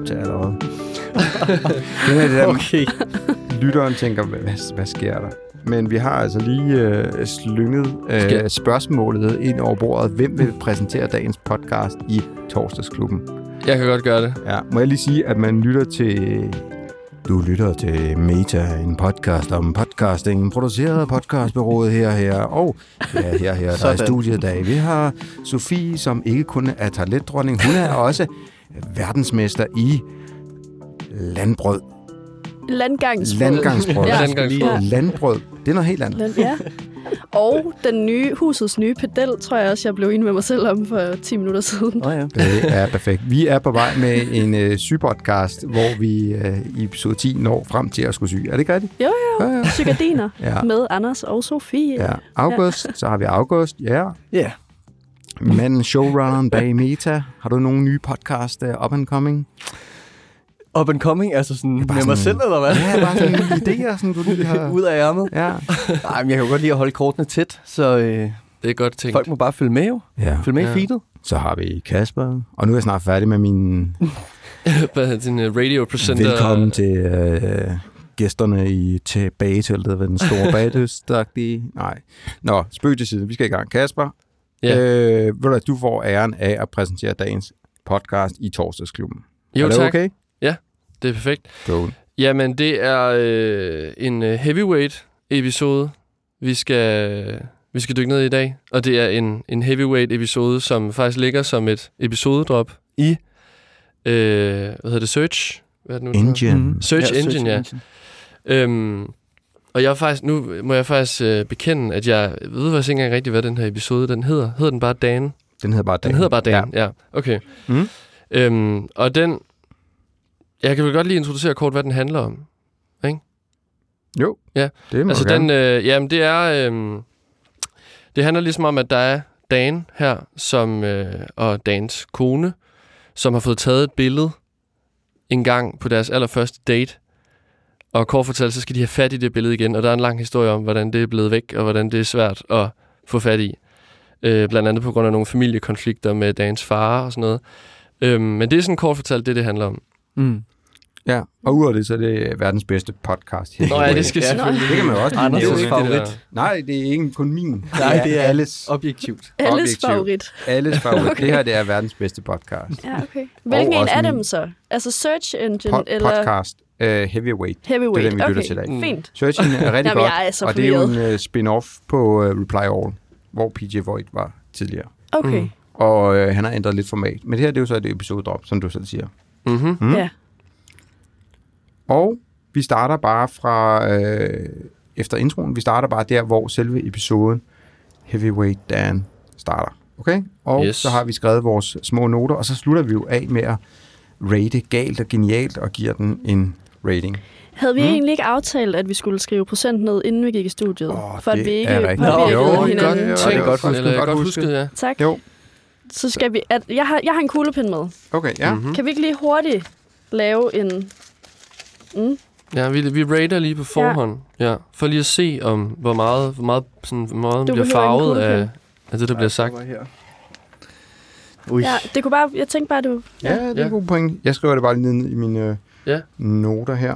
op til allerede. det er det der, Okay. lytteren tænker, hvad, hvad sker der? Men vi har altså lige øh, slynget øh, spørgsmålet ind over bordet. Hvem vil præsentere dagens podcast i Torsdagsklubben? Jeg kan godt gøre det. Ja, må jeg lige sige, at man lytter til... Du lytter til Meta, en podcast om podcasting, produceret af podcastbyrået her her. Og ja, her her, der er i Sådan. studiet i dag. Vi har Sofie, som ikke kun er talentdronning, hun er også verdensmester i landbrød. Landgangsbrød. Landgangsbrød. Ja. Landgangsbrød. Landbrød. Det er noget helt andet. Land, ja. Og den nye, husets nye pedel, tror jeg også, jeg blev enig med mig selv om for 10 minutter siden. Nå ja. Det er perfekt. Vi er på vej med en øh, sygepodcast, hvor vi øh, i episode 10 når frem til at skulle sy. Er det ikke rigtigt? Jo, jo. Ja, ja. Psykadiner Ja. med Anders og Sofie. Ja, august, så har vi august, ja. Ja. Men showrunneren bag Meta, har du nogle nye podcast uh, up and coming? Up and coming, altså sådan med bare mig sådan- selv, eller hvad? Ja, bare sådan nogle idéer, som du lige har... Ud af ærmet. Ja. Nej, men jeg kan jo godt lide at holde kortene tæt, så øh, Det er godt tænkt. folk må bare følge med jo. ja. Følge med Ja. i feedet. Så har vi Kasper, og nu er jeg snart færdig med min din uh, radio presenter? velkommen til øh, gæsterne i tilbageteltet ved den store bagdyst Nej. Nå, spøg til side. Vi skal i gang. Kasper, Ja. øh, ved du, hvad, du får æren af at præsentere dagens podcast i Torsdagsklubben. Jo, er det tak. okay? Det er perfekt. Cool. Jamen, det er øh, en øh, heavyweight-episode, vi skal, vi skal dykke ned i i dag. Og det er en, en heavyweight-episode, som faktisk ligger som et episodedrop i, øh, hvad hedder det, Search? Hvad er det nu? Engine. Search Engine, ja. Øhm, og jeg er faktisk, nu må jeg faktisk øh, bekende, at jeg ved faktisk ikke engang rigtigt, hvad den her episode den hedder. Hedder den bare Dan? Den hedder bare Dan. Den hedder bare Dan, ja. ja. Okay. Mhm. Øhm, og den... Jeg kan vel godt lige introducere kort, hvad den handler om. Jo, Ja. det må Altså, gerne. den, øh, jamen, det er... Øh, det handler ligesom om, at der er Dan her, som, øh, og Dans kone, som har fået taget et billede en gang på deres allerførste date. Og kort fortalt, så skal de have fat i det billede igen, og der er en lang historie om, hvordan det er blevet væk, og hvordan det er svært at få fat i. Øh, blandt andet på grund af nogle familiekonflikter med Dans far og sådan noget. Øh, men det er sådan kort fortalt det, det handler om. Mm. Ja, og udover det, så er det verdens bedste podcast. Nå ja, det skal Ja. selvfølgelig... Det kan man jo også Anders' favorit. det der. Nej, det er ikke kun min. Nej, det er alles, Objektivt. Alles Objektiv. favorit. alles favorit. Okay. Det her, det er verdens bedste podcast. Ja, okay. Hvilken en af dem så? Altså Search Engine Pod- eller podcast uh, Heavyweight. Heavyweight? Det er den, vi lytter okay. til i dag. Mm. Fint. Search Engine er rigtig Jamen, godt, jeg er så og det er jo en uh, spin-off på uh, Reply All, hvor PJ Voigt var tidligere. Okay. Mm. Og uh, han har ændret lidt format. Men det her, det er jo så et episode-drop, som du selv siger. Mm-hmm. Mm. Ja. Og vi starter bare fra, øh, efter introen, vi starter bare der, hvor selve episoden Heavyweight Dan starter. Okay? Og Yes. så har vi skrevet vores små noter, og så slutter vi jo af med at rate galt og genialt, og giver den en rating. Havde vi Mm. egentlig ikke aftalt, at vi skulle skrive procent ned, inden vi gik i studiet? Åh, for at vi ikke påvirkede Nå, jo, hinanden? godt Ja, tænkt. det er godt husket. Godt godt ja. Tak. Jo. Så skal vi... At, jeg, har, jeg har en kuglepind med. Okay, ja. Mhm. Kan vi ikke lige hurtigt lave en... Mm, Ja, vi, vi rater lige på forhånd. Ja. For lige at se, om hvor meget, hvor meget, sådan, hvor meget Du bliver farvet af, af det, der bliver sagt. Her. Ui. ja, det kunne bare... Jeg tænkte bare, du... Ja, det er Ja. en god point. Jeg skriver det bare lige ned i mine Ja. øh, noter her.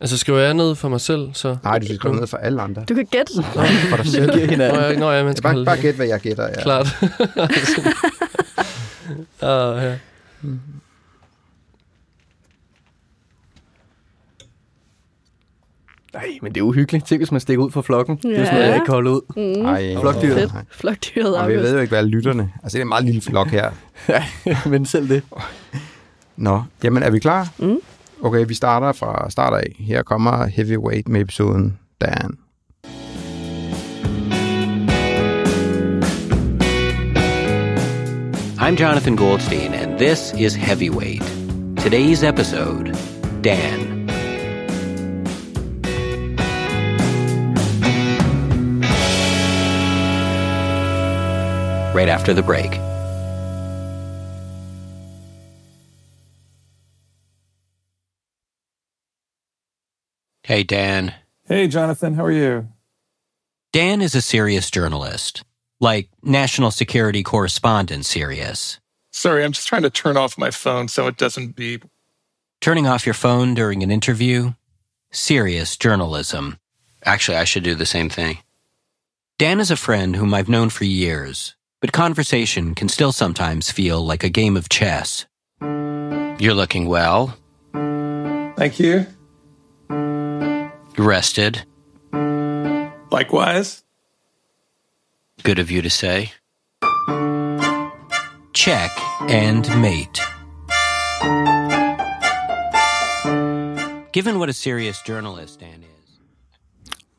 Altså, skriver jeg ned for mig selv, så... Nej, du skal skrive ned for alle andre. Du kan gætte. For dig selv. Nå, ja, nå, ja, man Ja, skal bare, bare gæt, hvad jeg gætter. Ja. Klart. ah, ja. Nej, men det er uhyggeligt. Tænk, hvis man stikker ud fra flokken. Det er sådan noget, Ja. jeg ikke kan holde ud. Mm, Ej, Flokdyret. Flokdyret Og vi ved jo ikke, hvad er lytterne. Altså, det er en meget lille flok her. men selv det. Nå, jamen er vi klar? Mm. Okay, vi starter fra start af. Her kommer Heavyweight med episoden Dan. I'm Jonathan Goldstein, and this is Heavyweight. Today's episode Dan. Right after the break. Hey, Dan. Hey, Jonathan, how are you? Dan is a serious journalist, like national security correspondent serious. Sorry, I'm just trying to turn off my phone so it doesn't beep. Turning off your phone during an interview? Serious journalism. Actually, I should do the same thing. Dan is a friend whom I've known for years, but conversation can still sometimes feel like a game of chess. You're looking well, Thank you. rested, Likewise. good of you to say. Check and mate. Given what a serious journalist Dan is,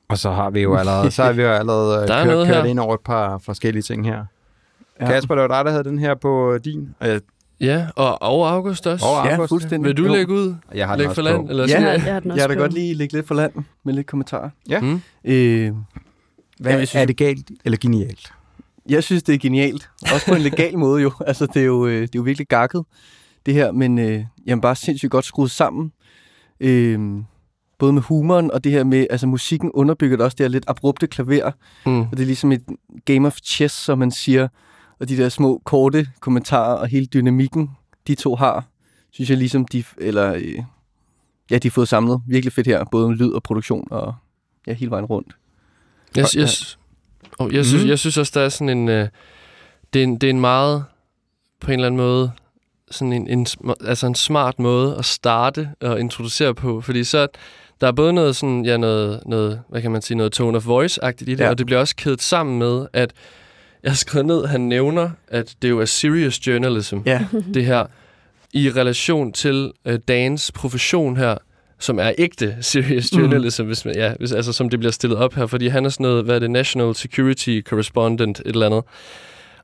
Og så har vi jo allerede, så har vi jo allerede Der er kørt, noget kørt ind over et par forskellige ting her. Ja. Ja. Kasper, det var dig, der havde den her på din. Og jeg, Ja, og, og August også. Og Ja, August. fuldstændig. Vil du Jo. lægge ud? jeg har den Lægge også for land? på. Eller Ja, Ja, noget? jeg har den også Jeg vil da på. godt lige lægge lidt for land med lidt kommentarer. Ja. Mm. Øh, Hvad, Ja, jeg synes- er det galt eller genialt? jeg synes, det er genialt. Også på en legal måde jo. Altså, det er jo, øh, det er jo virkelig gakket, det her. Men øh, jamen, bare sindssygt godt skruet sammen. Øh, både med humoren og det her med, altså musikken underbygger det også det her lidt abrupte klaver. Mm. Og det er ligesom et game of chess, som man siger. Og de der små, korte kommentarer og hele dynamikken, de to har, synes jeg ligesom, de, eller, øh, ja, de har fået samlet virkelig fedt her. Både med lyd og produktion og ja, hele vejen rundt. Jeg, jeg, og jeg, synes, Mhm. jeg synes også, der er sådan en... Øh, det, er en det er en meget, på en eller anden måde, sådan en, en, altså en smart måde at starte og introducere på. Fordi så, der er både noget sådan, ja, noget, noget hvad kan man sige, noget tone of voice-agtigt i det, ja. og det bliver også kædet sammen med, at jeg har skrevet ned, han nævner, at det jo er serious journalism, Ja, det her, i relation til øh, Dans profession her, som er ægte serious Mhm. journalism, mm. hvis man, ja, hvis, altså som det bliver stillet op her, fordi han er sådan noget, hvad er det, National Security Correspondent, et eller andet.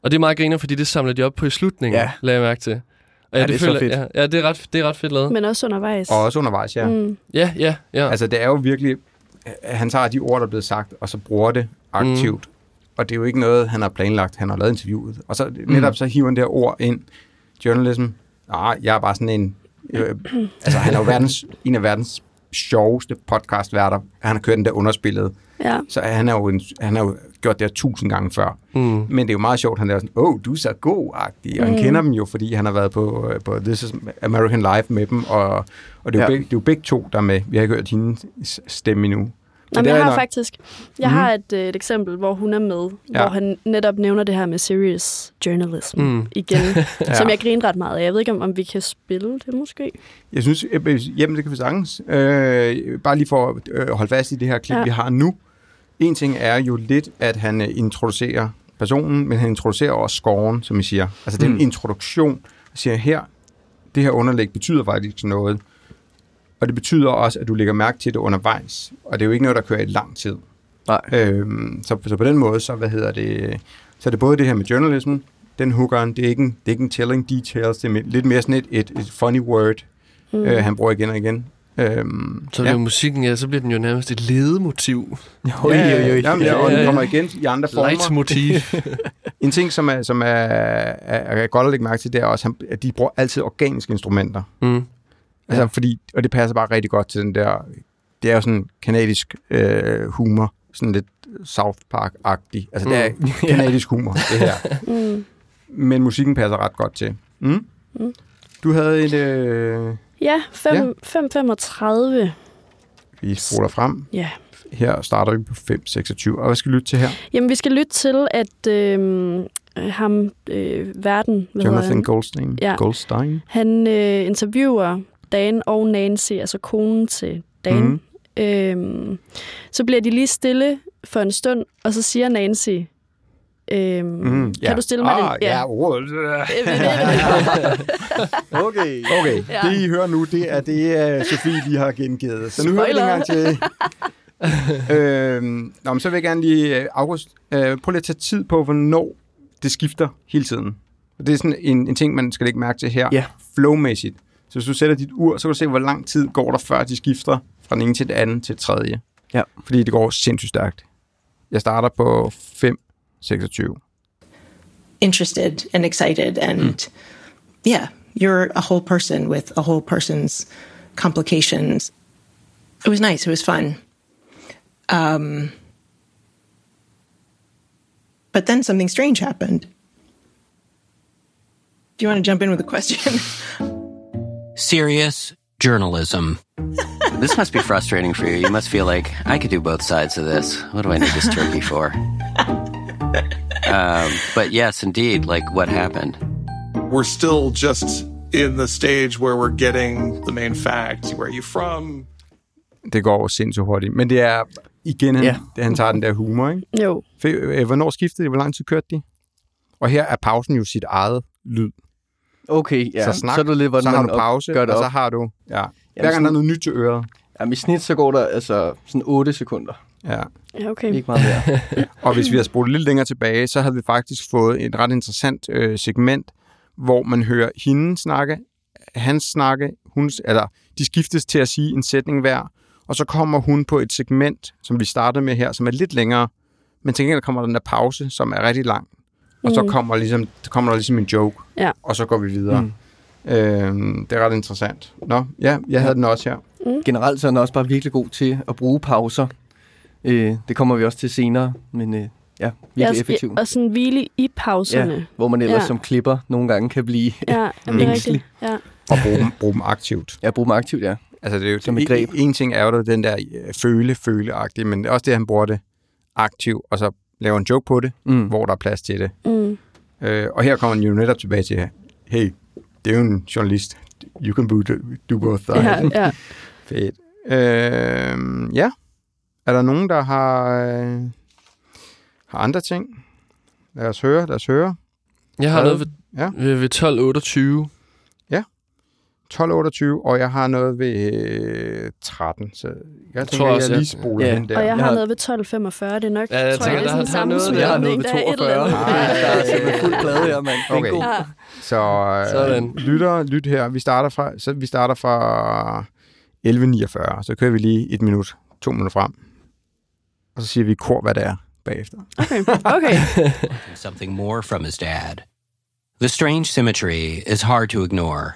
Og det er meget griner, fordi det samler de op på i slutningen, Ja. lagde jeg mærke til. Og ja, Ja, det er så fedt. Ja, ja, det er ret, det er ret fedt lavet. Men også undervejs. Og også undervejs, ja. Mm. Mm. Ja, ja, ja. Altså, det er jo virkelig... Han tager de ord, der er blevet sagt, og så bruger det aktivt. Mm. Og det er jo ikke noget, han har planlagt. Han har lavet interviewet. Og så netop så hiver han det her ord ind. Journalism. Ah, jeg er bare sådan en... Øh, altså, han er jo verdens, en af verdens sjoveste podcastværter. Han har kørt den der underspillet. Ja. Så han har jo, en, han har jo gjort det her tusind gange før. Mm. Men det er jo meget sjovt, han er sådan, åh, oh, du er så god-agtig. Og han Mm. kender dem jo, fordi han har været på, øh, på This is American Life med dem, og, og det, er jo Ja. begge, det er jo begge to, der er med. Vi har ikke hørt hendes stemme endnu. Men Jamen, jeg har nok- faktisk jeg Mhm. har et, øh, et eksempel, hvor hun er med, Ja. hvor han netop nævner det her med serious journalism Mm. igen, Ja. som jeg griner ret meget af. Jeg ved ikke, om, om vi kan spille det måske. Jeg synes, jamen det kan vi sagtens. Øh, bare lige for at øh, holde fast i det her klip, ja. Ja. vi har nu. En ting er jo lidt, at han øh, introducerer personen, men han introducerer også scoren, som I siger. Altså det er en Mm. introduktion. Jeg siger her, det her underlæg betyder faktisk noget. Og det betyder også, at du lægger mærke til det undervejs. Og det er jo ikke noget, der kører i lang tid. nej. Øhm, så, så på den måde, så, hvad hedder det, så er det både det her med journalism, den hookeren, det er ikke en, det er ikke en telling details, det er lidt mere sådan et, et, et funny word, Mm. mm. øh, han bruger igen og igen. Øhm, Så bliver musikken, ja, så bliver den jo nærmest et ledemotiv. Oj, ja, oj, oj. Jamen, ja, og den kommer igen i andre former. Leitmotiv. En ting, som er, som er, er, er godt at lægge mærke til, det er også, at de bruger altid organiske instrumenter. mm. Altså, Ja. fordi, og det passer bare rigtig godt til den der, det er jo sådan kanadisk øh, humor, sådan lidt South Park-agtig. Altså, det er kanadisk humor, det her. Mm. Men musikken passer ret godt til. Mm? Mm. Du havde et... Øh, Ja, fem- Ja. 5.35. vi spoler frem. Ja. Her starter vi på 5.26. Og hvad skal vi lytte til her? Jamen, vi skal lytte til, at øh, ham, øh, verden, hvad Jonathan han? Goldstein. Ja. Goldstein. Han øh, interviewer Dan og Nancy, altså konen til Dan. Mm. Øhm, så bliver de lige stille for en stund, og så siger Nancy, øhm, mm, kan du stille mig ah, den? Ja, ordet. Okay. Okay, Ja. det I hører nu, det er det, uh, Sofie lige har gengivet. Så nu hører vi det en Spoiler. gang til. øhm, nå, men så vil jeg gerne lige, øh, August, øh, prøv lige at tage tid på, hvornår det skifter hele tiden. Det er sådan en, en ting, man skal lægge mærke til her. Ja. Flowmæssigt. Så hvis du sætter dit ur, så kan du se, hvor lang tid går der, før de skifter fra den ene til den anden til den tredje. Ja. Fordi det går sindssygt stærkt. Jeg starter på 5.26. interested and excited and yeah you're a whole person with a whole person's complications it was nice it was fun um, but then something strange happened do you want to jump in with a question serious journalism. This must be frustrating for you. You must feel like I could do both sides of this. What do I need this turkey for? um, but yes, indeed, like what happened? We're still just in the stage where we're getting the main facts. Where are you from? Det går over sindssygt hurtigt. Men det er igen, han, Ja. han tager den der humor, ikke? Jo. For, øh, hvornår skiftede de? Hvor lang tid kørte de? Og her er pausen jo sit eget lyd. Okay, ja. Så snak, så er lidt, hvordan så har man du pause, gør det og så op. har du... Ja. Hver Jamen, gang der er noget nyt til øret. Jamen, i snit så går der altså sådan 8 sekunder. Ja. Ja, okay. Ikke meget mere. Og hvis vi har spurgt lidt længere tilbage, så havde vi faktisk fået et ret interessant øh, segment, hvor man hører hende snakke, hans snakke, hun, eller de skiftes til at sige en sætning hver, og så kommer hun på et segment, som vi startede med her, som er lidt længere, men til gengæld kommer den der pause, som er rigtig lang. Og så Mm. kommer, ligesom, kommer der ligesom en joke, Ja. og så går vi videre. Mm. Mm. Øhm, det er ret interessant. Nå, ja, jeg havde den også her. Generelt så er den også bare virkelig god til at bruge pauser. Øh, det kommer vi også til senere, men øh, ja, virkelig Ja, effektiv. Og sådan hvile i pauserne. Ja, hvor man ellers Ja. ja. som klipper nogle gange kan blive Ja, ja Ængstelig. Ja. Og bruge dem, bruge dem aktivt. ja, bruge dem aktivt, ja. Altså, det er jo, Som et greb. En, en ting er jo den der øh, føle føle men også det, at han bruger det aktivt, og så laver en joke på det, Mm. hvor der er plads til det. Mm. Øh, og her kommer han jo netop tilbage til, hey, det er jo en journalist. You can do, do both. Ja, ja. Fedt. Øh, ja. Er der nogen, der har, øh, har andre ting? Lad os høre, lad os høre. Jeg har noget ved, Ja. ved, ved 1228. 12.28, og jeg har noget ved øh, 13, så jeg tænker, tror jeg, også, jeg lige spoler Ja. den der. Og jeg Jeg har noget ved 12.45. Det er nok, Ja, jeg tror tænker, jeg, det er der- sådan der er noget-. Jeg har noget ved Der er et eller 42. andet. Okay, der er simpelthen fuld plade her, mand. Det er Okay. god. Ja. Så øh, Sådan. lytter, lyt her. Vi starter fra, så vi starter fra 11.49. Så kører vi lige et minut, to minutter frem. Og så siger vi i kor, hvad det er bagefter. Okay, okay. something more from his dad. The strange symmetry is hard to ignore.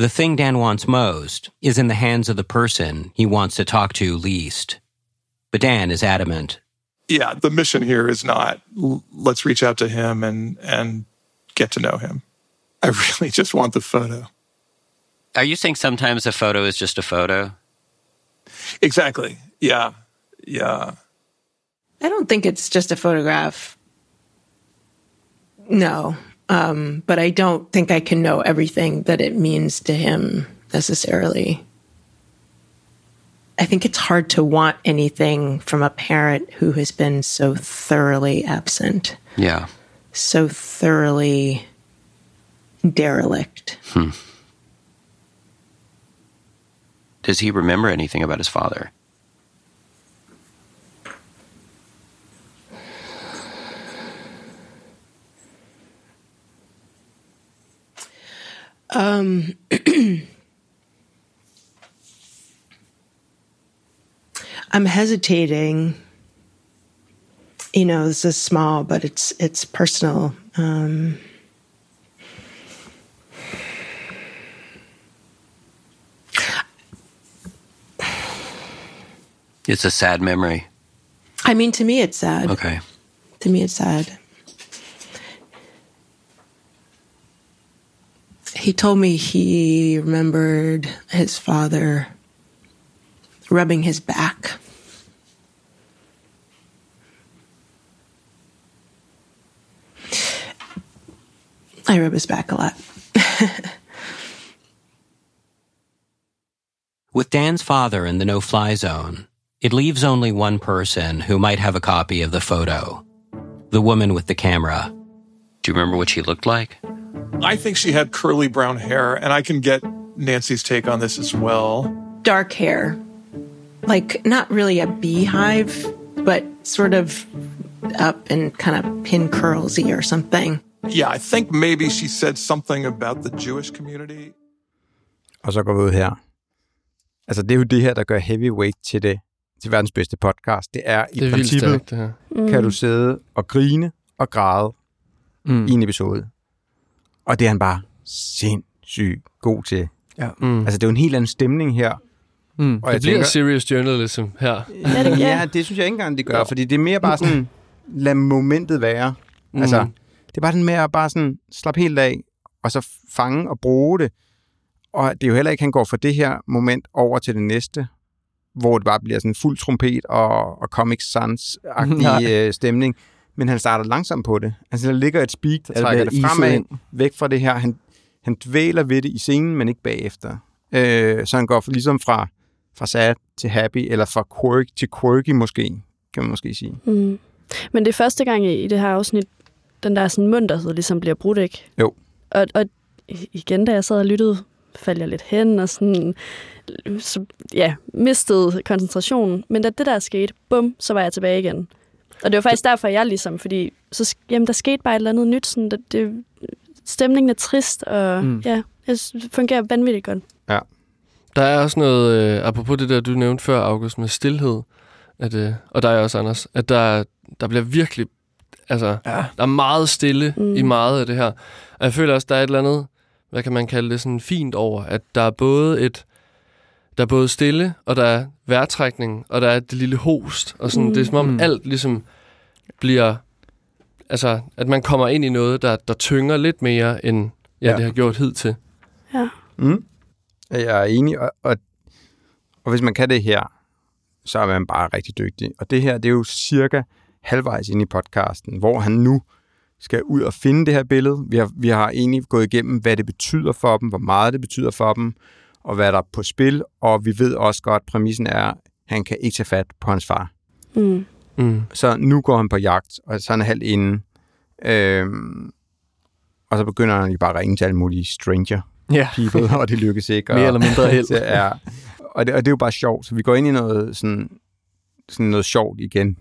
The thing Dan wants most is in the hands of the person he wants to talk to least. But Dan is adamant. Yeah, the mission here is not let's reach out to him and and get to know him. I really just want the photo. Are you saying sometimes a photo is just a photo? Exactly. Yeah. Yeah. I don't think it's just a photograph. No. Um, but I don't think I can know everything that it means to him necessarily. I think it's hard to want anything from a parent who has been so thoroughly absent, Yeah. so thoroughly derelict. Does he remember anything about his father? Um, I'm hesitating. You know, this is small, but it's it's personal. Um, It's a sad memory. I mean, to me, it's sad. Okay. To me, it's sad. He told me he remembered his father rubbing his back. I rub his back a lot. With Dan's father in the no fly zone, it leaves only one person who might have a copy of the photo the woman with the camera. Do you remember what she looked like? I think she had curly brown hair, and I can get Nancy's take on this as well. Dark hair. Like, not really a beehive, but sort of up and kind of pin curlsy or something. Yeah, I think maybe she said something about the Jewish community. Og så går vi ud her. Altså, det er jo det her, der gør Heavyweight til det til verdens bedste podcast. Det er i Det er vildt princippet, stærkt, det her. Mm. kan du sidde og grine og græde Mm. i en episode. Og det er han bare sindssygt god til. Mm. Altså, det er jo en helt anden stemning her. Mm. Og Det bliver serious journalism her. Ja, det- ja. ja, det synes jeg ikke engang, det gør, fordi det er mere bare sådan, lad momentet være. Mm. Altså, det er bare sådan med at bare sådan slappe helt af, og så fange og bruge det. og det er jo heller ikke, at han går fra det her moment over til det næste, hvor det bare bliver sådan fuld trompet og, og Comic Sans-agtig øh, stemning. Men han starter langsomt på det. Altså, der ligger et speak, der trækker det fremad, ind. væk fra det her. Han, han dvæler ved det i scenen, men ikke bagefter. Øh, så han går for, ligesom fra, fra sad til happy, eller fra quirk til quirky måske, kan man måske sige. Mm. Men det er første gang i, i det her afsnit, den der sådan munterhed ligesom bliver brudt, ikke? Jo. Og, og igen, da jeg sad og lyttede, faldt jeg lidt hen og sådan, så, ja, mistede koncentrationen. Men da det der skete, bum, så var jeg tilbage igen. Og det var faktisk derfor, jeg ligesom, fordi så, jamen, der skete bare et eller andet nyt. Sådan, det, det, stemningen er trist, og Mm. ja, det fungerer vanvittigt godt. Der er også noget, øh, apropos det der, du nævnte før, August, med stillhed, at, øh, og der er også, Anders, at der, der bliver virkelig, altså, Ja. der er meget stille mm. Mm. i meget af det her. Og jeg føler også, der er et eller andet, hvad kan man kalde det, sådan fint over, at der er både et, der er både stille, og der er vejrtrækning, og der er det lille host, og sådan, Mm. det er som om Mm. alt ligesom bliver, altså, at man kommer ind i noget, der, der tynger lidt mere, end ja, Ja. det har gjort hidtil. Mm. Jeg er enig, og, og, og hvis man kan det her, så er man bare rigtig dygtig. Og det her, det er jo cirka halvvejs ind i podcasten, hvor han nu skal ud og finde det her billede. Vi har, vi har egentlig gået igennem, hvad det betyder for dem, hvor meget det betyder for dem, og hvad der er på spil, og vi ved også godt, at præmissen er, at han kan ikke tage fat på hans far. Mm. Mm. Så nu går han på jagt, og så er han halvt inde. Øhm, og så begynder han jo bare at ringe til alle mulige stranger Ja, people, og det lykkes ikke. mere og, eller mindre held. det er, og, det, og det er jo bare sjovt. Så vi går ind i noget sådan, sådan noget sjovt igen.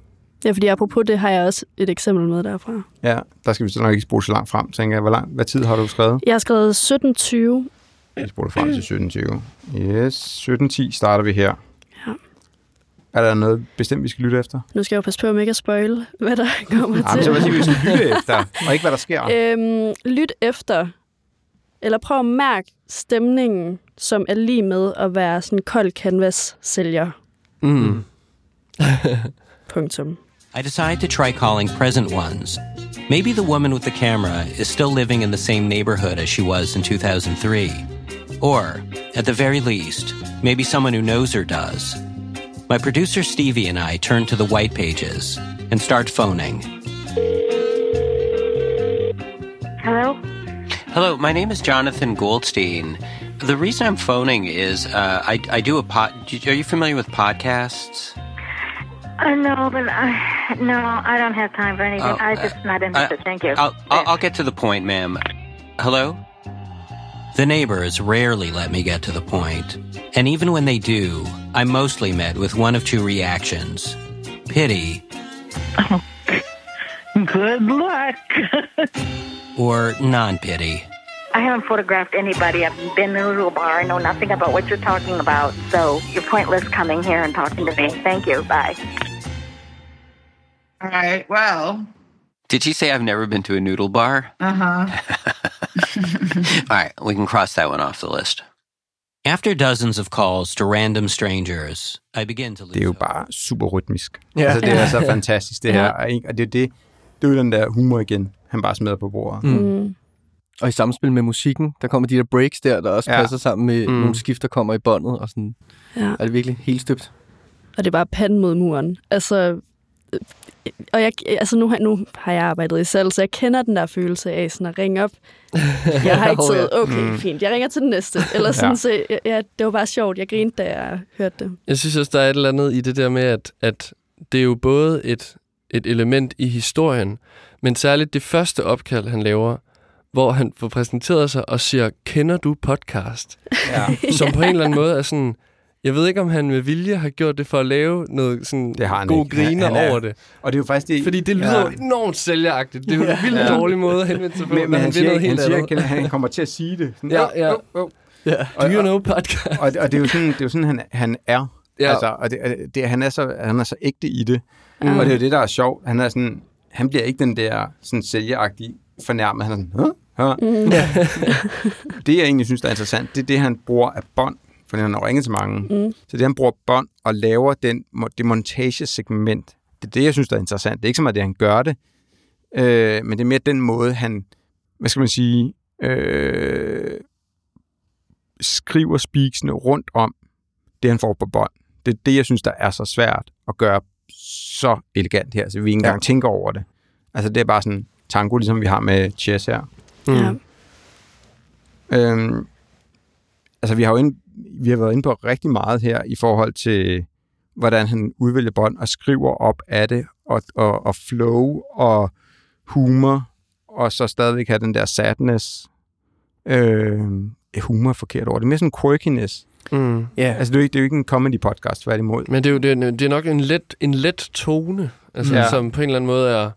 Ja, fordi apropos det, har jeg også et eksempel med derfra. Ja, der skal vi så nok ikke spole så langt frem, tænker jeg. Hvor, lang, hvad tid har du skrevet? Jeg har skrevet 1720. Vi spoler frem til 17.20. Yes, 17.10 starter vi her. Ja. Er der noget bestemt, vi skal lytte efter? Nu skal jeg jo passe på, jeg ikke at spoil, hvad der kommer Jamen, til. så hvad siger vi, vi skal lytte efter, og ikke hvad der sker. Øhm, lyt efter, eller prøv at mærke stemningen, som er lige med at være sådan en kold canvas-sælger. Mm. Punktum. I decide to try calling present ones. Maybe the woman with the camera is still living in the same neighborhood as she was in 2003. Or, at the very least, maybe someone who knows her does. My producer Stevie and I turn to the white pages and start phoning. Hello? Hello, my name is Jonathan Goldstein. The reason I'm phoning is uh, I, I do a pod. Are you familiar with podcasts? Uh, no, but I, no, I don't have time for anything. Oh, I'm just not interested. Thank you. I'll, I'll, I'll get to the point, ma'am. Hello? The neighbors rarely let me get to the point, and even when they do, I'm mostly met with one of two reactions pity Good luck. or non pity. I haven't photographed anybody. I've been in a little bar. I know nothing about what you're talking about. So you're pointless coming here and talking to me. Thank you. Bye. All right. Well, Did she say I've never been to a noodle bar? uh huh. All right, we can cross that one off the list. After dozens of calls to random strangers, I begin to lose Det er jo hope. bare super rytmisk. Ja. Altså, det er så fantastisk, det her. Og det er det, det er jo den der humor igen, han bare smider på bordet. Mm. Mm. Og i samspil med musikken, der kommer de der breaks der, der også Ja. passer sammen med Mm. nogle skift, der kommer i båndet. Og sådan. Ja. Er det virkelig helt støbt? Og det er bare panden mod muren. Altså, og jeg, altså nu, har, nu har jeg arbejdet i salg, så jeg kender den der følelse af sådan at ringe op. Jeg har ikke tid. Okay, Mm. fint. Jeg ringer til den næste. Eller sådan, ja. så ja, det var bare sjovt. Jeg grinte, da jeg hørte det. Jeg synes også, der er et eller andet i det der med, at, at det er jo både et, et element i historien, men særligt det første opkald, han laver, hvor han får præsenteret sig og siger, kender du podcast? Ja. Som på en eller anden måde er sådan, jeg ved ikke, om han med vilje har gjort det for at lave noget sådan Det har han god ikke. Han- griner han er- over det. Og det er jo faktisk det... Fordi det lyder Ja. enormt sælgeragtigt. Det er jo en vildt Ja. dårlig måde at henvende sig på, Men, men han, vil siger, noget han, helt siger, andet. at han kommer til at sige det. Sådan, Ja, "Åh, ja. åh, åh." Ja. Do Og- you og- know podcast? Og, og det er jo sådan, det er jo sådan han, han er. Ja. Altså, og det, det, han, er så, han er så ægte i det. Mm. Mm. Og det er jo det, der er sjovt. Han, er sådan, han bliver ikke den der sådan, sælgeragtige fornærmet. Han er sådan, Hå? Hå? Mm. Det, jeg egentlig synes, der er interessant, det er det, han bruger af bånd. For han har ringet til mange. Mm. Så det, han bruger bånd og laver den, det montagesegment. Det er det, jeg synes, der er interessant. Det er ikke så meget det, han gør det. Øh, men det er mere den måde, han, hvad skal man sige, øh, skriver speaksene rundt om det, han får på bånd. Det er det, jeg synes, der er så svært at gøre så elegant her, så vi ikke engang ja. tænker over det. Altså, det er bare sådan tango, ligesom vi har med chess her. Mm. Ja. Øhm, altså, vi har jo ind, vi har været inde på rigtig meget her i forhold til, hvordan han udvælger bånd og skriver op af det, og, og, og flow og humor, og så stadigvæk have den der sadness. Øh, humor er forkert ord. Det er mere sådan quirkiness. Mm. Ja, Altså, det er jo ikke, det er jo ikke en comedy podcast, tværtimod. Men det er jo det, er- det er nok en let, en let tone, altså, Ja. som på en eller anden måde er...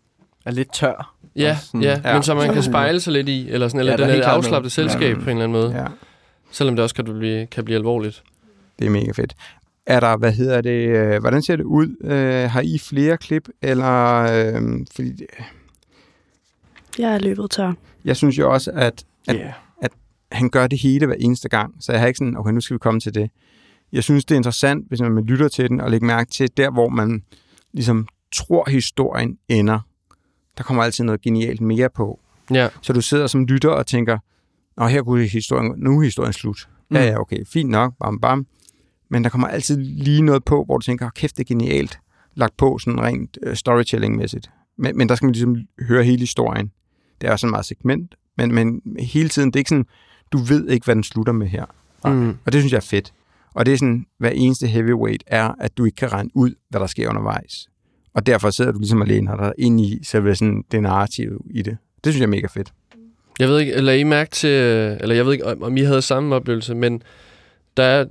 er lidt tør. Ja, sådan- ja, Ja. men som man kan spejle sig lidt i, eller, sådan, eller Ja, den er klart afslappet selskab Ja. på en eller anden måde. Ja. Selvom det også kan blive, kan blive alvorligt. det er mega fedt. Er der, hvad hedder det, øh, hvordan ser det ud? Øh, har I flere klip, eller... Øh, fordi det- Jeg er løbet tør. jeg synes jo også, at, at Ja. han gør det hele hver eneste gang, så jeg har ikke sådan, okay, nu skal vi komme til det. Jeg synes, det er interessant, hvis man lytter til den, og lægger mærke til, der hvor man ligesom tror, historien ender, der kommer altid noget genialt mere på. Ja, Så du sidder som lytter og tænker, Nå, her kunne historien, nu er historien slut. Mm. Ja, ja, okay, fint nok, bam, bam. Men der kommer altid lige noget på, hvor du tænker, "Åh, kæft, det er genialt lagt på, sådan rent uh, storytelling-mæssigt. Men, men der skal man ligesom høre hele historien. Det er også sådan meget segment, men, men hele tiden, det er ikke sådan, du ved ikke, hvad den slutter med her. Mm. Og det synes jeg er fedt. Og det er sådan, hver eneste heavyweight er, at du ikke kan regne ud, hvad der sker undervejs. Og derfor sidder du ligesom og læner dig ind i selve sådan det narrative i det. Det synes jeg er mega fedt. Jeg ved ikke, eller I mærke til, eller jeg ved ikke, om I havde samme oplevelse, men der er,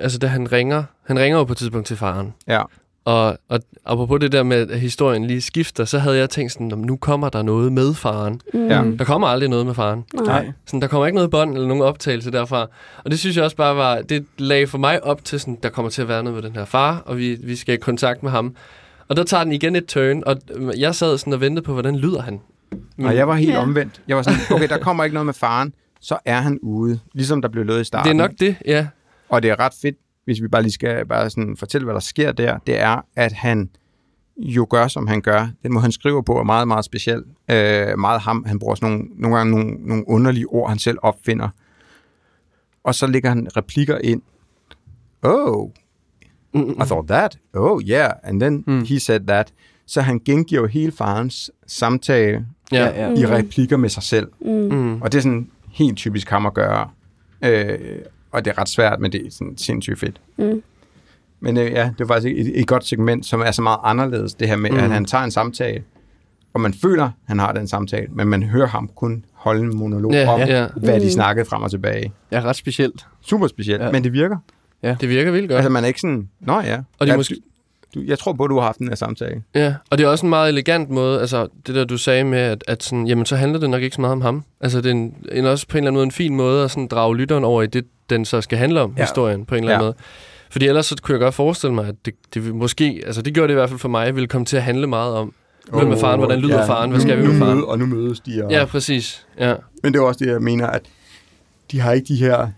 altså da han ringer, han ringer jo på et tidspunkt til faren. Ja. Og, og apropos det der med, at historien lige skifter, så havde jeg tænkt sådan, "Nå, men nu kommer der noget med faren. Mm. Ja. Der kommer aldrig noget med faren. Nej. Sådan, der kommer ikke noget bånd eller nogen optagelse derfra. Og det synes jeg også bare var, det lagde for mig op til, sådan, der kommer til at være noget med den her far, og vi, vi skal i kontakt med ham. Og der tager den igen et turn, og jeg sad sådan og ventede på, hvordan lyder han. Men Og jeg var helt Ja. omvendt. Jeg var sådan, okay, der kommer ikke noget med faren, så er han ude. Ligesom der blev lød i starten. det er nok det, ja. Og det er ret fedt, hvis vi bare lige skal bare sådan fortælle, hvad der sker der. Det er, at han jo gør, som han gør. Den måde, han skriver på, er meget, meget speciel. Øh, meget ham. Han bruger sådan nogle, nogle gange nogle, nogle underlige ord, han selv opfinder. Og så lægger han replikker ind. Oh, I thought that. Oh, yeah. And then Mm. he said that. Så han gengiver hele farens samtale Ja, Ja, ja. i replikker med sig selv. Mm. Mm. Og det er sådan helt typisk ham at gøre. Øh, og det er ret svært, men det er sådan sindssygt fedt. Mm. Men øh, ja, det var faktisk et, et godt segment, som er så meget anderledes. Det her med, mm. Mm. at han tager en samtale, og man føler, han har den samtale, men man hører ham kun holde en monolog Ja, om, ja. hvad de Mm. snakkede frem og tilbage. Ja, ret specielt. Super specielt, Ja. ja. men det virker. Det virker vildt godt. Altså, man er ikke sådan, nå ja. Og det er ja, måske- du, jeg tror på, at du har haft den her samtale. Ja, og det er også en meget elegant måde, altså det der du sagde med, at, at sådan, jamen så handler det nok ikke så meget om ham. Altså det er en, en også på en eller anden måde en fin måde at sådan drage lytteren over i det, den så skal handle om, Ja. historien på en eller anden Ja. måde. Fordi ellers så kunne jeg godt forestille mig, at det, det måske, altså det gjorde det i hvert fald for mig, ville komme til at handle meget om, hvem er faren, hvordan lyder ja. faren, hvad skal vi nu, med nu faren? møde- Og nu mødes de. Og, Ja, præcis. Ja. Men det er også det, jeg mener, at de har ikke de her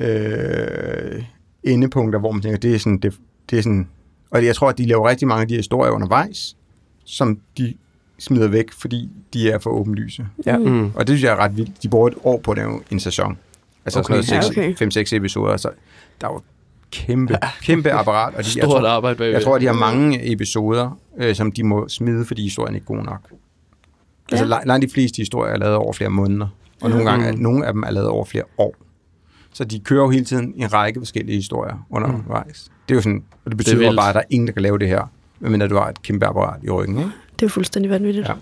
øh, endepunkter, hvor man tænker, det er sådan, det, det er sådan... Og jeg tror, at de laver rigtig mange af de historier undervejs, som de smider væk, fordi de er for åbenlyse. Ja. Mm. Og det synes jeg er ret vildt. De bruger et år på at lave en sæson. Altså Okay. okay. sådan Ja, noget okay. 5-6 episoder. Så der er jo kæmpe, kæmpe apparat. Og de, jeg, Stort tror, arbejde bagved. jeg tror, at de har mange episoder, øh, som de må smide, fordi historien ikke er god nok. Altså Ja. langt, langt de fleste historier er lavet over flere måneder, og nogle, gange, er, Mm. nogle af dem er lavet over flere år. Så de kører jo hele tiden en række forskellige historier undervejs. Det er jo sådan, og det betyder vildt. bare, at der er ingen, der kan lave det her, medmindre du har et kæmpe apparat i ryggen. Ikke? Det er jo fuldstændig vanvittigt. Ja.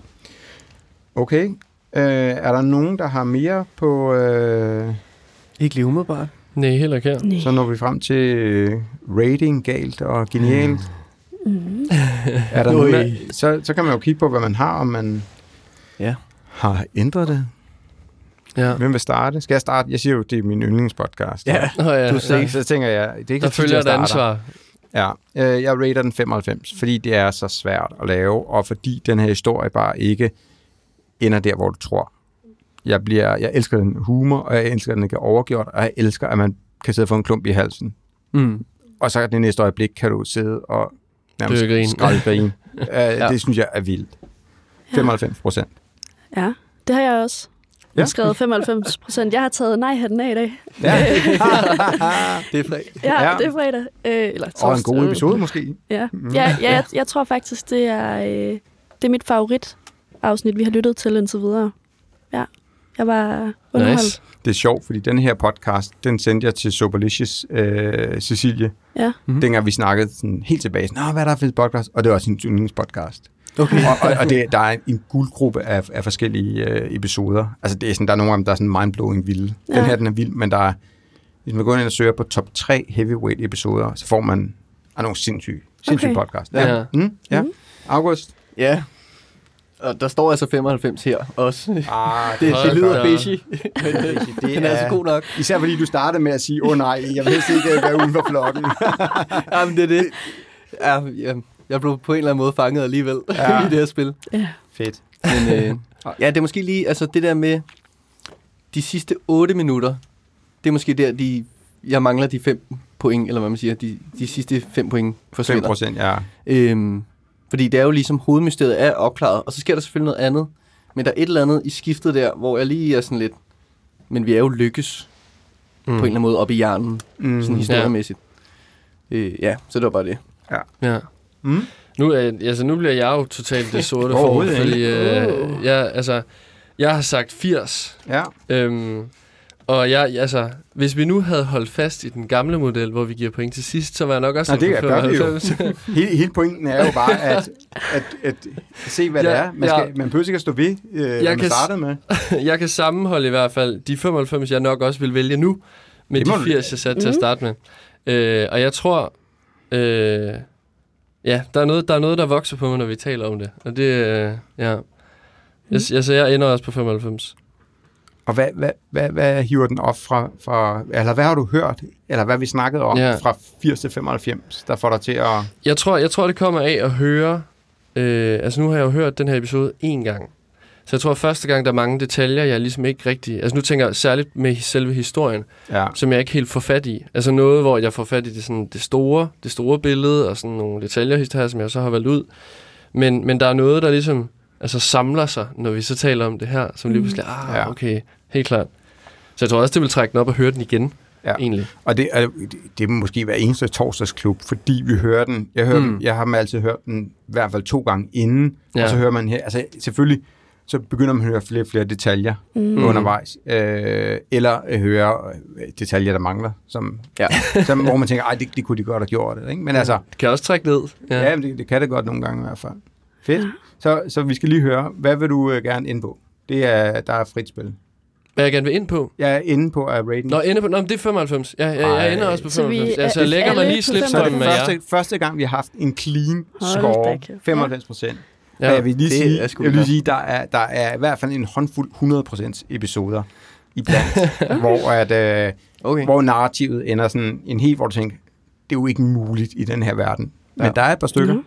Okay. Øh, er der nogen, der har mere på... Øh, Ikke lige umiddelbart. Nej, heller ikke her. Nej. så når vi frem til øh, rating, galt og genialt. Mm. Er der nogen, der, så, så kan man jo kigge på, hvad man har, om man Ja. har ændret det. Ja. Hvem vil starte? Skal jeg starte? Jeg siger jo, det er min yndlingspodcast. Ja. Ja. Du ja. sagde- Så tænker jeg, det er ikke Der så tit, følger jeg et starter. ansvar. Ja, øh, jeg rater den 95, fordi det er så svært at lave, og fordi den her historie bare ikke ender der, hvor du tror. Jeg, bliver, jeg elsker den humor, og jeg elsker, at den ikke er overgjort, og jeg elsker, at man kan sidde og få en klump i halsen. Mm. Og så det næste øjeblik kan du sidde og nærmest skraldgrine. uh, ja. Det synes jeg er vildt. 95 procent. Ja, det har jeg også. Ja. skrevet 95 procent. Jeg har taget nej-hatten af i dag. Ja. Det er fredag. Ja, Ja. det er fredag. Øh, eller Og en god torsdag. episode måske. Ja, ja, ja jeg, jeg tror faktisk, det er, øh, det er mit favorit afsnit, vi har lyttet til indtil videre. Ja, jeg var underholdt. Nice. Det er sjovt, fordi den her podcast, den sendte jeg til Superlicious øh, Cecilie, Ja. mm-hmm. dengang vi snakkede sådan helt tilbage. Nå, hvad er der for et podcast? Og det var også en yndlingspodcast. Okay. og, og, og det, der er en guldgruppe af, af forskellige øh, episoder. Altså, det er sådan, der er nogle af dem, der er sådan mindblowing vilde. Ja. Den her, den er vild, men der er, hvis man går ind og søger på top 3 heavyweight episoder, så får man er nogle sindssyge, sindssyge Okay. podcast. Ja. Ja. Mm, ja. Mm. August. Ja. Og der står altså 95 her også. Det, Ah, det, Hold det lyder fishy. Men det den er altså god nok. Især fordi du startede med at sige, åh oh, nej, jeg vil helst ikke øh, være uden for flokken. Jamen, det er det. Ja, ja, jeg blev på en eller anden måde fanget alligevel Ja. ja. i det her spil. Ja. Fedt. Men øh, ja, det er måske lige, altså det der med de sidste 8 minutter, det er måske der, de, jeg mangler de 5 point, eller hvad man siger, de, de sidste 5 point 5 forsvinder. procent, ja. Øhm, fordi det er jo ligesom hovedmysteriet er opklaret, og så sker der selvfølgelig noget andet. Men der er et eller andet i skiftet der, hvor jeg lige er sådan lidt, men vi er jo lykkes mm. på en eller anden måde op i hjernen, Mm. sådan historiemæssigt. Øh, ja, så det var bare det. Ja. Mm. Nu, er, altså, nu bliver jeg jo totalt det sorte for, fordi øh, Uh. jeg, altså, jeg har sagt 80. Ja. Øhm, og jeg, altså, hvis vi nu havde holdt fast i den gamle model, hvor vi giver point til sidst, så var jeg nok også Nå, det gør vi jo. 95. Hele, hele pointen er jo bare at, at, at se, hvad Ja, det er. Man, ja. skal, man behøver ikke at stå ved, øh, hvad man kan startede med. jeg kan sammenholde i hvert fald de 95, jeg nok også vil vælge nu, med Det de må du- 80, jeg satte til at Mhm. starte med. Øh, og jeg tror, øh, ja, der er, noget, der er noget, der vokser på mig, når vi taler om det. Og det, øh, ja. Jeg, altså, jeg ender også på 95. Og hvad, hvad, hvad, hvad hiver den op fra, fra, eller hvad har du hørt, eller hvad vi snakkede om Ja. fra 80 til 95, der får dig til at... Jeg tror, jeg tror, det kommer af at høre... Øh, altså, nu har jeg jo hørt den her episode én gang. Så jeg tror, første gang, der er mange detaljer, jeg ligesom ikke rigtig... Altså, nu tænker jeg særligt med selve historien, Ja. som jeg ikke helt får fat i. Altså noget, hvor jeg får fat i det, sådan, det, store, det store billede, og sådan nogle detaljer her, som jeg så har valgt ud. Men, men der er noget, der ligesom altså, samler sig, når vi så taler om det her, som lige pludselig, ah, Ja. okay, helt klart. Så jeg tror også, det vil trække den op og høre den igen, Ja. egentlig. Og det, er, det, må måske være eneste torsdagsklub, fordi vi hører den. Jeg, hører Mm. den, jeg har altid hørt den i hvert fald to gange inden. Ja. og så hører man her. Altså selvfølgelig, så begynder man at høre flere og flere detaljer Mm. undervejs. Øh, eller at høre øh, detaljer, der mangler, som, Ja. som, hvor man tænker, ej, det, det kunne de godt have gjort. Ikke? Men altså, Det kan også trække ned. ja, ja men det, det kan det godt nogle gange i hvert fald. Fedt. Så, så vi skal lige høre, hvad vil du øh, gerne ind på? Det er, der er frit spil. Hvad jeg gerne vil ind på, Jeg er inde på uh, rating. Nå, ende på, nå, men det er 95. Ja, ja, jeg ender også på Så vi 95. Altså, jeg lægger mig alle lige så slipstrømmen med jer. første, første gang, vi har haft en clean Hold score. da kæft. 95 procent. Ja, Ja. jeg vil lige det sige, er jeg vil lige sige der, er, der er i hvert fald en håndfuld 100 procent episoder i blandt, hvor, at, øh, Okay. hvor narrativet ender sådan en helt, hvor du tænker, det er jo ikke muligt i den her verden. Men Ja. der er et par stykker, Nå.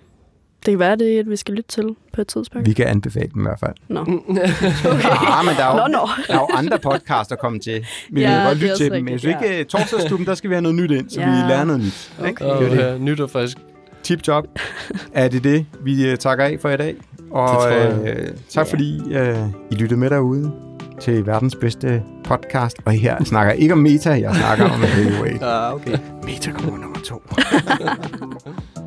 Det kan være, det er, at vi skal lytte til på et tidspunkt. vi kan anbefale dem i hvert fald. Nå. Ah, men der er jo, Nå, nå. der er jo andre podcasts, der kommer til. Vi Ja, ja, kan godt lytte til dem, men synes rigtigt, ikke, uh, torsdagsklubben, der skal vi have noget nyt ind, så Ja. vi lærer noget nyt. Ikke? Og Det er det. øh, nytter faktisk. Tip top. Er det det, vi uh, takker af for i dag? Og Det tror jeg. øh, tak fordi uh, I lyttede med derude til verdens bedste podcast. Og her snakker jeg ikke om meta, jeg snakker om heavyweight. Ah, okay. Meta kommer nummer to.